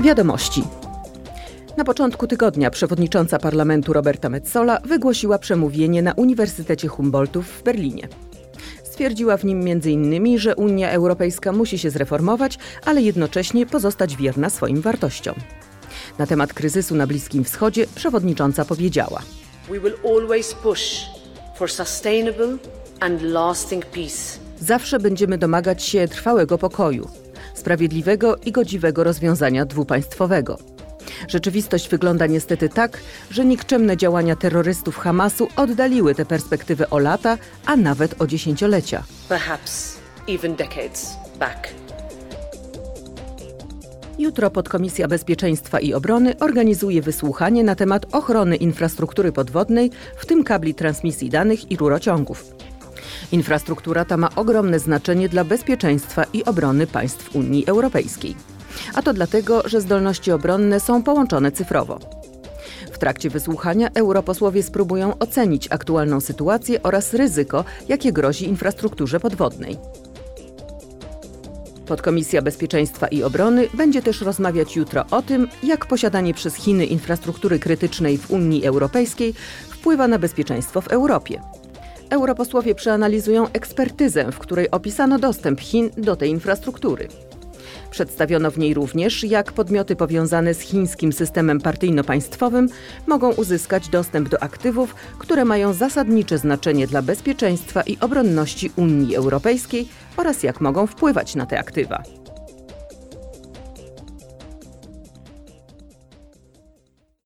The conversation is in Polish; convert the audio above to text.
Wiadomości. Na początku tygodnia przewodnicząca parlamentu Roberta Metzola wygłosiła przemówienie na Uniwersytecie Humboldtów w Berlinie. Stwierdziła w nim m.in., że Unia Europejska musi się zreformować, ale jednocześnie pozostać wierna swoim wartościom. Na temat kryzysu na Bliskim Wschodzie przewodnicząca powiedziała. Zawsze będziemy domagać się trwałego pokoju, sprawiedliwego i godziwego rozwiązania dwupaństwowego. Rzeczywistość wygląda niestety tak, że nikczemne działania terrorystów Hamasu oddaliły tę perspektywę o lata, a nawet o dziesięciolecia. Perhaps even decades back. Jutro Podkomisja Bezpieczeństwa i Obrony organizuje wysłuchanie na temat ochrony infrastruktury podwodnej, w tym kabli transmisji danych i rurociągów. Infrastruktura ta ma ogromne znaczenie dla bezpieczeństwa i obrony państw Unii Europejskiej. A to dlatego, że zdolności obronne są połączone cyfrowo. W trakcie wysłuchania europosłowie spróbują ocenić aktualną sytuację oraz ryzyko, jakie grozi infrastrukturze podwodnej. Podkomisja Bezpieczeństwa i Obrony będzie też rozmawiać jutro o tym, jak posiadanie przez Chiny infrastruktury krytycznej w Unii Europejskiej wpływa na bezpieczeństwo w Europie. Europosłowie przeanalizują ekspertyzę, w której opisano dostęp Chin do tej infrastruktury. Przedstawiono w niej również, jak podmioty powiązane z chińskim systemem partyjno-państwowym mogą uzyskać dostęp do aktywów, które mają zasadnicze znaczenie dla bezpieczeństwa i obronności Unii Europejskiej oraz jak mogą wpływać na te aktywa.